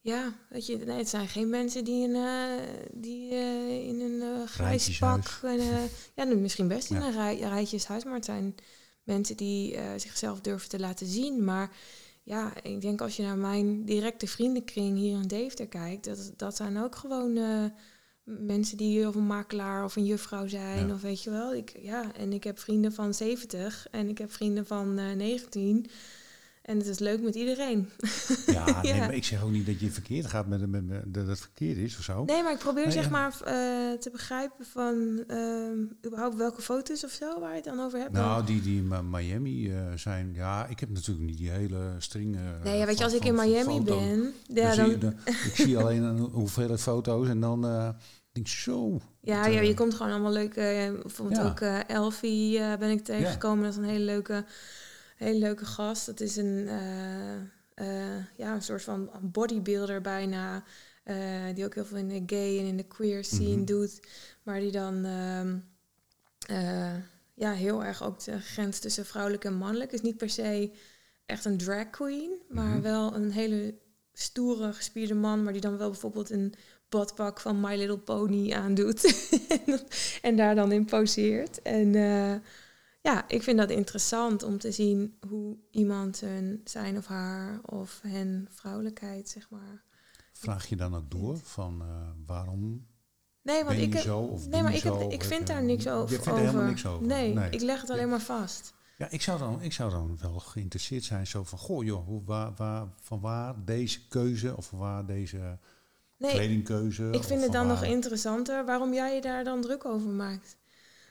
ja, weet je, nee, het zijn geen mensen die, in, uh, die uh, in een grijs pak... En, ja, misschien best in ja. een rij, rijtjeshuis, maar het zijn mensen die zichzelf durven te laten zien. Maar ja, ik denk als je naar mijn directe vriendenkring hier in Deventer kijkt... dat, dat zijn ook gewoon mensen die of een makelaar of een juffrouw zijn, ja. of weet je wel. Ik, ja, en ik heb vrienden van 70 en ik heb vrienden van uh, 19. En het is leuk met iedereen. Ja, nee, maar ik zeg ook niet dat je verkeerd gaat met, met, met dat het verkeerd is of zo. Nee, maar ik probeer nee, zeg ja. maar uh, te begrijpen van uh, überhaupt welke foto's of zo waar je het dan over hebt. Nou, die die in Miami uh, zijn, ja, ik heb natuurlijk niet die hele string. nee, ja, weet je, als ik in Miami ben, ja, dan, dan, dan ik zie alleen een hoeveelheid foto's en dan denk zo. Ja, ja, je komt gewoon allemaal leuke. Bijvoorbeeld ja. ook uh, Elfie uh, ben ik tegengekomen. Ja. Dat is een hele leuke, hele leuke gast. Dat is een, uh, ja, een soort van bodybuilder bijna. die ook heel veel in de gay en in de queer scene mm -hmm. doet. Maar die dan ja, heel erg ook de grens tussen vrouwelijk en mannelijk. Is niet per se echt een drag queen, maar mm -hmm. wel een hele stoere, gespierde man, maar die dan wel bijvoorbeeld een badpak van My Little Pony aandoet. en daar dan in poseert. En uh, ja, ik vind dat interessant om te zien hoe iemand hun zijn of haar of hen vrouwelijkheid, zeg maar. Vraag je dan ook door van uh, waarom Nee, want ik, zo of nee, maar ik, zo, heb, ik vind daar eh, niks over. Je vindt er helemaal niks over? Nee, Nee. ik leg het alleen maar vast. Ja, ik zou, dan, ik zou dan wel geïnteresseerd zijn zo van, goh joh, hoe, waar, waar, van waar deze keuze of van waar deze Nee, kledingkeuze? ik vind het dan nog interessanter waarom jij je daar dan druk over maakt.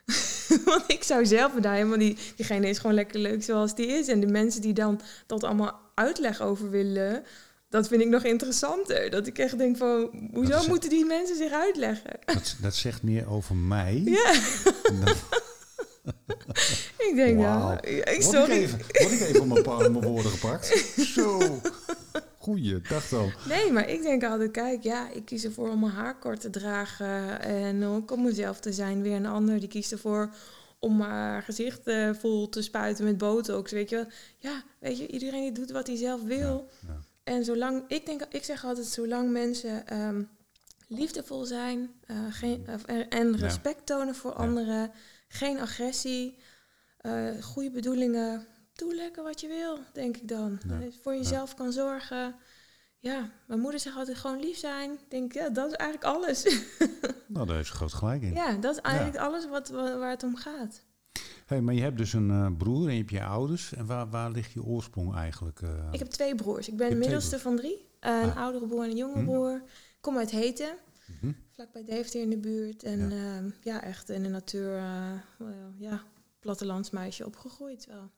Want ik zou zelf daar helemaal niet... Diegene is gewoon lekker leuk zoals die is. En de mensen die dan dat allemaal uitleg over willen... Dat vind ik nog interessanter. Dat ik echt denk van... Hoezo Dat moeten die mensen zich uitleggen? Dat, dat zegt meer over mij. Ja, dan- ik denk nou... ik- Word ik Sorry. even, word ik even op mijn, mijn woorden gepakt? Zo. Goeie, dag dan. Nee, maar ik denk altijd, kijk, ja, ik kies ervoor om mijn haar kort te dragen en ook om mezelf te zijn. Weer een ander die kiest ervoor om haar gezicht eh, vol te spuiten met botox, weet je. wel. Ja, weet je, iedereen die doet wat hij zelf wil. Ja, ja. En zolang, ik denk, ik zeg altijd, zolang mensen ehm, liefdevol zijn eh, geen, of- en- respect tonen voor Ja. anderen, geen agressie, eh, goede bedoelingen, doe lekker wat je wil, denk ik dan. Ja. Voor jezelf kan zorgen. Ja, mijn moeder zegt altijd gewoon lief zijn. Ik denk, ja, dat is eigenlijk alles. Nou, daar is groot gelijk in. ja, dat is eigenlijk alles wat, wa- waar het om gaat. Hey, maar je hebt dus een eh, broer en je hebt je ouders. En waar, waar ligt je oorsprong eigenlijk? eh? Ik heb twee broers. Ik ben de middelste van drie. Eh, een Ah. oudere broer en een jonge Hm. broer. Ik kom uit Heten. Mhm. vlakbij Deventer in de buurt. En Ja. echt in de natuur, ja, plattelandsmeisje opgegroeid wel.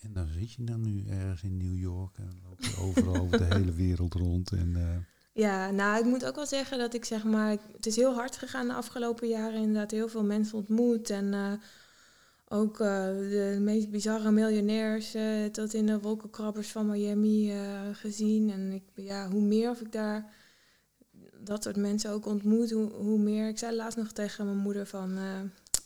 En dan zit je dan nu ergens in New York en loop je overal over de hele wereld rond. En, eh, Ja, nou, ik moet ook wel zeggen dat ik zeg maar, het is heel hard gegaan de afgelopen jaren. Inderdaad, heel veel mensen ontmoet. En eh, ook eh, de meest bizarre miljonairs tot in de wolkenkrabbers van Miami gezien. En ik, ja, hoe meer of ik daar dat soort mensen ook ontmoet, hoe, hoe meer. Ik zei laatst nog tegen mijn moeder van.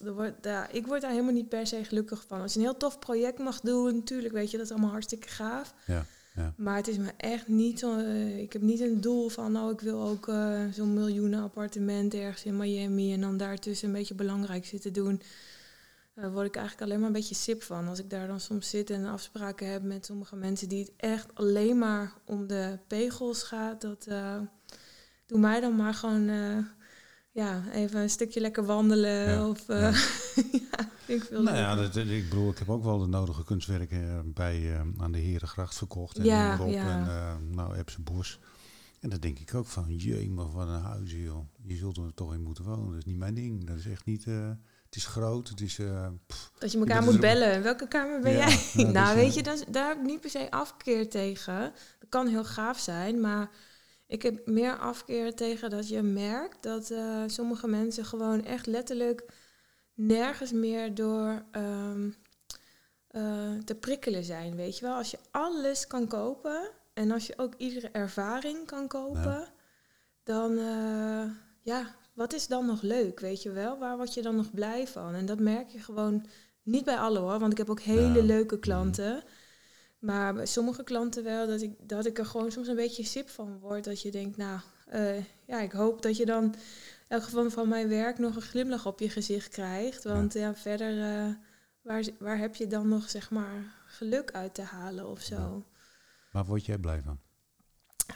Wordt, ja, ik word daar helemaal niet per se gelukkig van. Als je een heel tof project mag doen, natuurlijk weet je, dat is allemaal hartstikke gaaf. ja, ja. Maar het is me echt niet zo. eh, ik heb niet een doel van, nou, ik wil ook eh, zo'n miljoenen appartement ergens in Miami en dan daartussen een beetje belangrijk zitten doen. Daar word ik eigenlijk alleen maar een beetje sip van. Als ik daar dan soms zit en afspraken heb met sommige mensen die het echt alleen maar om de pegels gaat, dat eh doe mij dan maar gewoon ja, even een stukje lekker wandelen. Ja, Of uh, ja. ik veel Nou ja, dat, ik bedoel, ik heb ook wel de nodige kunstwerken eh, bij, eh, aan de Herengracht verkocht. En Ja, noem maar op. ja. En eh nou, Epse Bos. En dan denk ik ook van, jee, maar wat een huis, joh. Je zult er toch in moeten wonen. Dat is niet mijn ding. Dat is echt niet... eh, het is groot, het is... eh, pff, Dat je elkaar moet dus bellen. Welke kamer ben jij? ja, nou, dus, weet eh, je, dat, daar heb ik niet per se afkeer tegen. Dat kan heel gaaf zijn, maar ik heb meer afkeer tegen dat je merkt dat eh, sommige mensen gewoon echt letterlijk nergens meer door ehm, eh, te prikkelen zijn. Weet je wel, als je alles kan kopen en als je ook iedere ervaring kan kopen, dan eh, ja, wat is dan nog leuk, weet je wel? Waar word je dan nog blij van? En dat merk je gewoon niet bij alle hoor, want ik heb ook hele leuke klanten. Maar bij sommige klanten wel, dat ik, dat ik er gewoon soms een beetje sip van word. Dat je denkt, nou, eh, ja, ik hoop dat je dan in elk geval van mijn werk nog een glimlach op je gezicht krijgt. Want ja, verder, eh, waar, waar heb je dan nog, zeg maar, geluk uit te halen of zo? Ja. waar word jij blij van?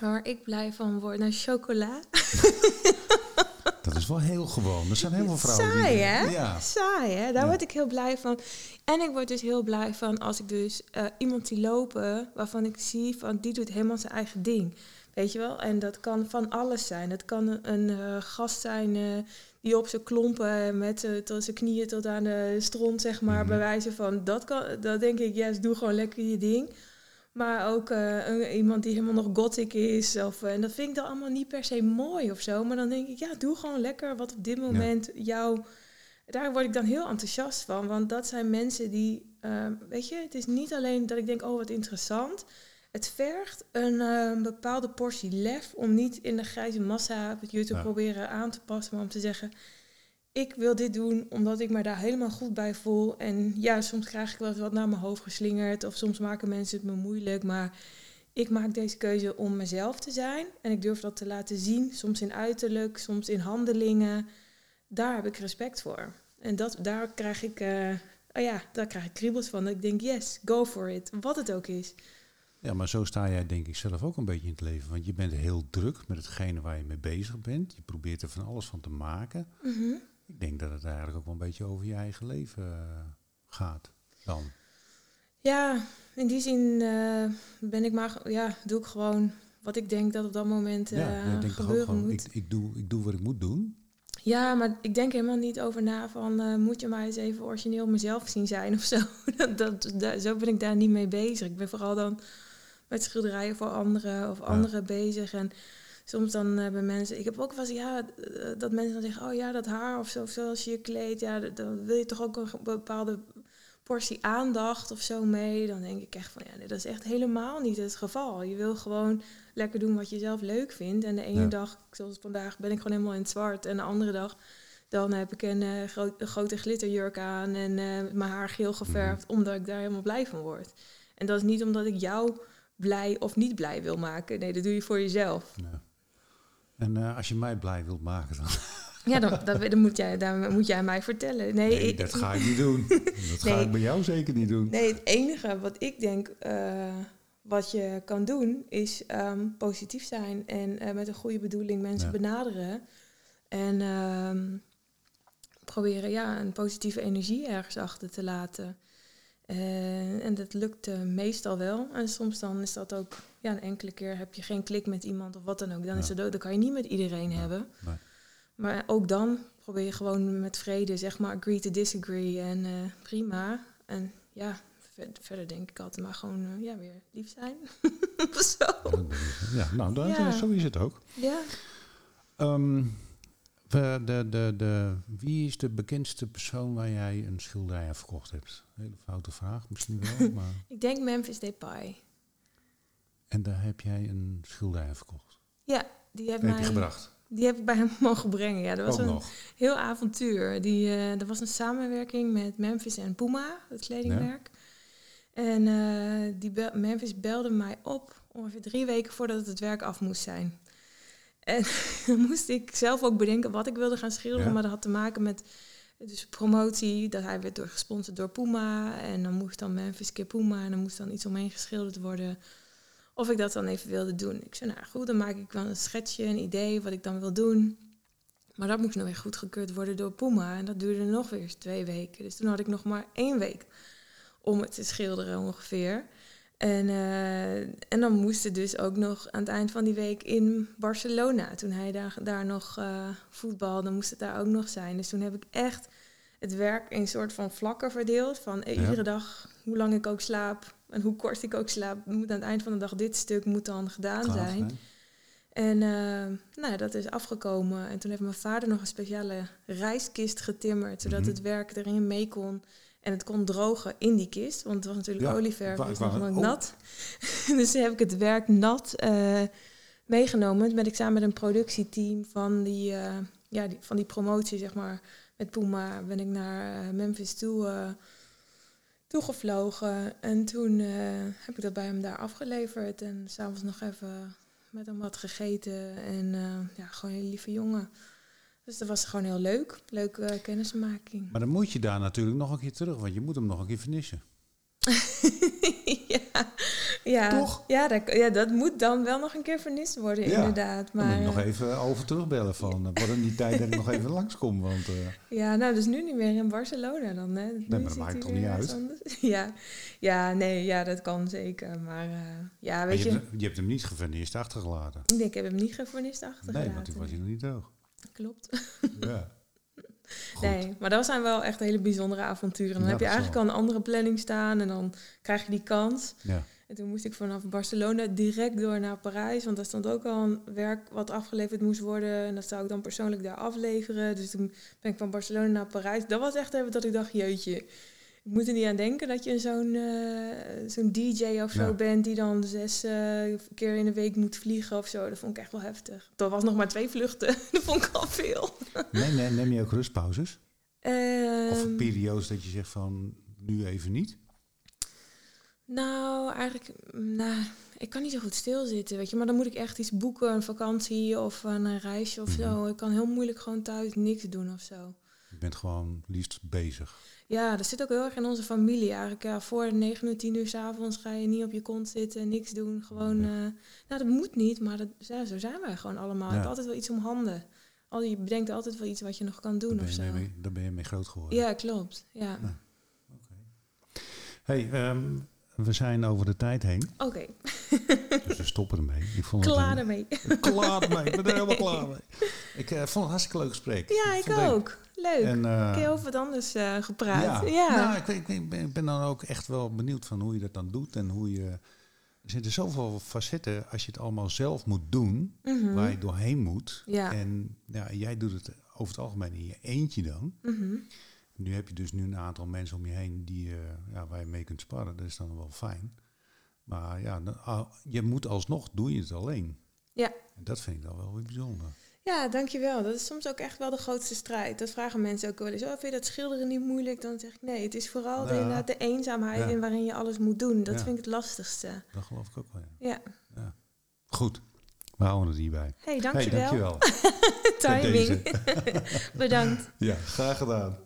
Waar ik blij van word, naar chocola. Dat is wel heel gewoon. Er zijn heel veel vrouwen Saai, die... hè? Ja. Saai, hè? Daar Ja. word ik heel blij van. En ik word dus heel blij van als ik dus eh, iemand zie lopen... waarvan ik zie van die doet helemaal zijn eigen ding. Weet je wel? En dat kan van alles zijn. Dat kan een, eh, gast zijn eh, die op zijn klompen... met tot zijn knieën tot aan de stront, zeg maar... Bij wijze van... Dat, kan, dat denk ik, yes, doe gewoon lekker je ding... Maar ook eh, een- iemand die helemaal nog gothic is. Of, eh, en dat vind ik dan allemaal niet per se mooi of zo. Maar dan denk ik, ja, doe gewoon lekker wat op dit moment jou... Daar word ik dan heel enthousiast van. Want dat zijn mensen die... eh, weet je, het is niet alleen dat ik denk, oh, wat interessant. Het vergt een bepaalde portie lef... om niet in de grijze massa het je te Ja. proberen aan te passen. Maar om te zeggen, ik wil dit doen omdat ik me daar helemaal goed bij voel. En ja, soms krijg ik wel eens wat naar mijn hoofd geslingerd. Of soms maken mensen het me moeilijk. Maar ik maak deze keuze om mezelf te zijn. En ik durf dat te laten zien, soms in uiterlijk, soms in handelingen. Daar heb ik respect voor. En dat, daar krijg ik, uh, oh ja, daar krijg ik kriebels van. Ik denk, yes, go for it. Wat het ook is. Ja, maar zo sta jij denk ik zelf ook een beetje in het leven. Want je bent heel druk met hetgene waar je mee bezig bent. Je probeert er van alles van te maken. Mhm. Ik denk dat het eigenlijk ook wel een beetje over je eigen leven uh, gaat dan. Ja, in die zin uh, ben ik maar, ja, doe ik gewoon wat ik denk dat op dat moment uh, ja, denk gebeuren gewoon, moet. Ik, ik, doe, ik doe wat ik moet doen. Ja, maar ik denk helemaal niet over na van uh, moet je maar eens even origineel mezelf zien zijn of zo. dat, dat, zo ben ik daar niet mee bezig. Ik ben vooral dan met schilderijen voor anderen of anderen bezig. En soms dan hebben mensen, ik heb ook wel eens, ja, dat mensen dan zeggen, oh ja, dat haar of zo, of zoals je je kleedt, ja, dan wil je toch ook een bepaalde portie aandacht of zo mee, dan denk ik echt van ja, nee, dat is echt helemaal niet het geval. Je wil gewoon lekker doen wat je zelf leuk vindt. En de ene dag, zoals vandaag, ben ik gewoon helemaal in het zwart. En de andere dag, dan heb ik een, uh, grote glitterjurk aan en uh, mijn haar geel geverfd, mhm. omdat ik daar helemaal blij van word. En dat is niet omdat ik jou blij of niet blij wil maken. Nee, dat doe je voor jezelf. Ja. En uh, als je mij blij wilt maken, dan. Ja, dan, dan, moet jij, dan moet jij mij vertellen. Nee, nee dat ga ik niet doen. Dat ga ik bij jou zeker niet doen. Nee, het enige wat ik denk uh, wat je kan doen, is um, positief zijn en uh, met een goede bedoeling mensen benaderen. En um, proberen ja, een positieve energie ergens achter te laten. Uh, en dat lukt meestal wel. En soms dan is dat ook, ja, een enkele keer heb je geen klik met iemand of wat dan ook. Dan, is het, dan kan je niet met iedereen hebben. Nee. Maar ook dan probeer je gewoon met vrede, zeg maar, agree to disagree. En uh, prima. En ja, verder denk ik altijd maar gewoon uh, ja, weer lief zijn. zo. Ja, nou, dat, ja. zo is het ook. Ja. Um, de, de, de, de, wie is de bekendste persoon waar jij een schilderij aan verkocht hebt? Hele foute vraag misschien wel. Maar... ik denk Memphis Depay. En daar heb jij een schilderij aan verkocht? Ja, die heeft mij... Heb je gebracht? Die heb ik bij hem mogen brengen. Ja, dat was een heel avontuur. Die, uh, er was een samenwerking met Memphis en Puma, het kledingmerk. En uh, die Memphis belde mij op ongeveer drie weken voordat het werk af moest zijn. En dan moest ik zelf ook bedenken wat ik wilde gaan schilderen. Maar dat had te maken met dus promotie. Dat hij werd door, gesponsord door Puma. En dan moest dan Memphis keer Puma. En dan moest dan iets omheen geschilderd worden of ik dat dan even wilde doen. Ik zei, nou goed, dan maak ik wel een schetsje, een idee wat ik dan wil doen. Maar dat moest nog weer goedgekeurd worden door Puma. En dat duurde nog weer twee weken. Dus toen had ik nog maar één week om het te schilderen ongeveer. En, uh, en dan moest het dus ook nog aan het eind van die week in Barcelona. Toen hij daar, daar nog uh, voetbalde, moest het daar ook nog zijn. Dus toen heb ik echt het werk in een soort van vlakken verdeeld. Van eh, iedere dag, hoe lang ik ook slaap, en hoe kort ik ook slaap, moet aan het eind van de dag dit stuk moet dan gedaan zijn. En uh, nou, dat is afgekomen. En toen heeft mijn vader nog een speciale reiskist getimmerd, zodat mhm. het werk erin mee kon. En het kon drogen in die kist, want het was natuurlijk ja, olieverf, dus nog oh. nat. dus heb ik het werk nat uh, meegenomen. Toen ben ik samen met een productieteam van die, uh, ja, die, van die promotie, zeg maar, met Puma, ben ik naar Memphis toe toegevlogen. En toen uh, heb ik dat bij hem daar afgeleverd. En s'avonds nog even met hem wat gegeten. En uh, ja, gewoon een hele lieve jongen. Dus dat was gewoon heel leuk. Leuke uh, kennismaking. Maar dan moet je daar natuurlijk nog een keer terug, want je moet hem nog een keer vernissen. ja, ja, Toch? Ja dat, ja, dat moet dan wel nog een keer vernist worden, inderdaad. Maar, dan moet je nog even over terugbellen van, wat die tijd dat ik nog even langskom. Want, uh, ja, nou, dus nu niet meer in Barcelona dan. Hè. nee, maar dat maakt toch niet uit? Ja, ja, nee, ja, dat kan zeker. Maar uh, ja, weet je... Je hebt, je hebt hem niet gevernist achtergelaten? Nee, ik heb hem niet gevernist achtergelaten. Nee, want toen was hij nog niet droog. Klopt. Ja. Nee, maar dat zijn wel echt hele bijzondere avonturen. Dan heb je eigenlijk al een andere planning staan en dan krijg je die kans. Ja. En toen moest ik vanaf Barcelona direct door naar Parijs, want daar stond ook al een werk wat afgeleverd moest worden. En dat zou ik dan persoonlijk daar afleveren. Dus toen ben ik van Barcelona naar Parijs. Dat was echt even dat ik dacht, jeetje, ik moet er niet aan denken dat je zo'n uh, zo'n DJ of zo bent die dan zes uh, keer in de week moet vliegen of zo. Dat vond ik echt wel heftig. Dat was nog maar twee vluchten. dat vond ik al veel. nee, nee, neem je ook rustpauzes? Uh, of periodes dat je zegt van nu even niet? Nou, eigenlijk, nou, ik kan niet zo goed stilzitten, weet je. Maar dan moet ik echt iets boeken, een vakantie of een reisje of zo. Mhm. Ik kan heel moeilijk gewoon thuis niks doen of zo. Bent gewoon liefst bezig. Ja, dat zit ook heel erg in onze familie eigenlijk. Ja, voor 9 uur, 10 uur s avonds ga je niet op je kont zitten, niks doen. Gewoon, uh, nou dat moet niet, maar dat, ja, zo zijn wij gewoon allemaal. Je hebt altijd wel iets om handen. Al, je bedenkt altijd wel iets wat je nog kan doen of zo. Mee, daar ben je mee groot geworden. Ja, klopt. Ja. ja. Hey, um, we zijn over de tijd heen. Oké. dus we stoppen ermee. Ik vond klaar ermee. Klaar ermee. Ik ben er helemaal klaar mee. Ik uh, vond het hartstikke leuk gesprek. Ja, ik ook. Leuk. En, uh, ik heb over wat anders uh, gepraat. Ja. ja. Nou, ik, ik, ik, ben, ik, ben, dan ook echt wel benieuwd van hoe je dat dan doet. En hoe je... Er zitten zoveel facetten als je het allemaal zelf moet doen. Mm Waar je doorheen moet. Ja. En ja, jij doet het over het algemeen in je eentje dan. Mm nu heb je dus nu een aantal mensen om je heen die, uh, ja, waar je mee kunt sparren. Dat is dan wel fijn. Maar ja, ah, je moet alsnog, doe je het alleen. Ja. En dat vind ik dan wel weer bijzonder. Ja, dankjewel. Dat is soms ook echt wel de grootste strijd. Dat vragen mensen ook wel eens. Oh, vind je dat schilderen niet moeilijk? Dan zeg ik nee, het is vooral de, de eenzaamheid in waarin je alles moet doen. Dat vind ik het lastigste. Dat geloof ik ook wel. Ja. ja. Goed. We houden het hierbij. Hey, dankjewel. Hey, dankjewel. Timing. Bedankt. Ja, graag gedaan.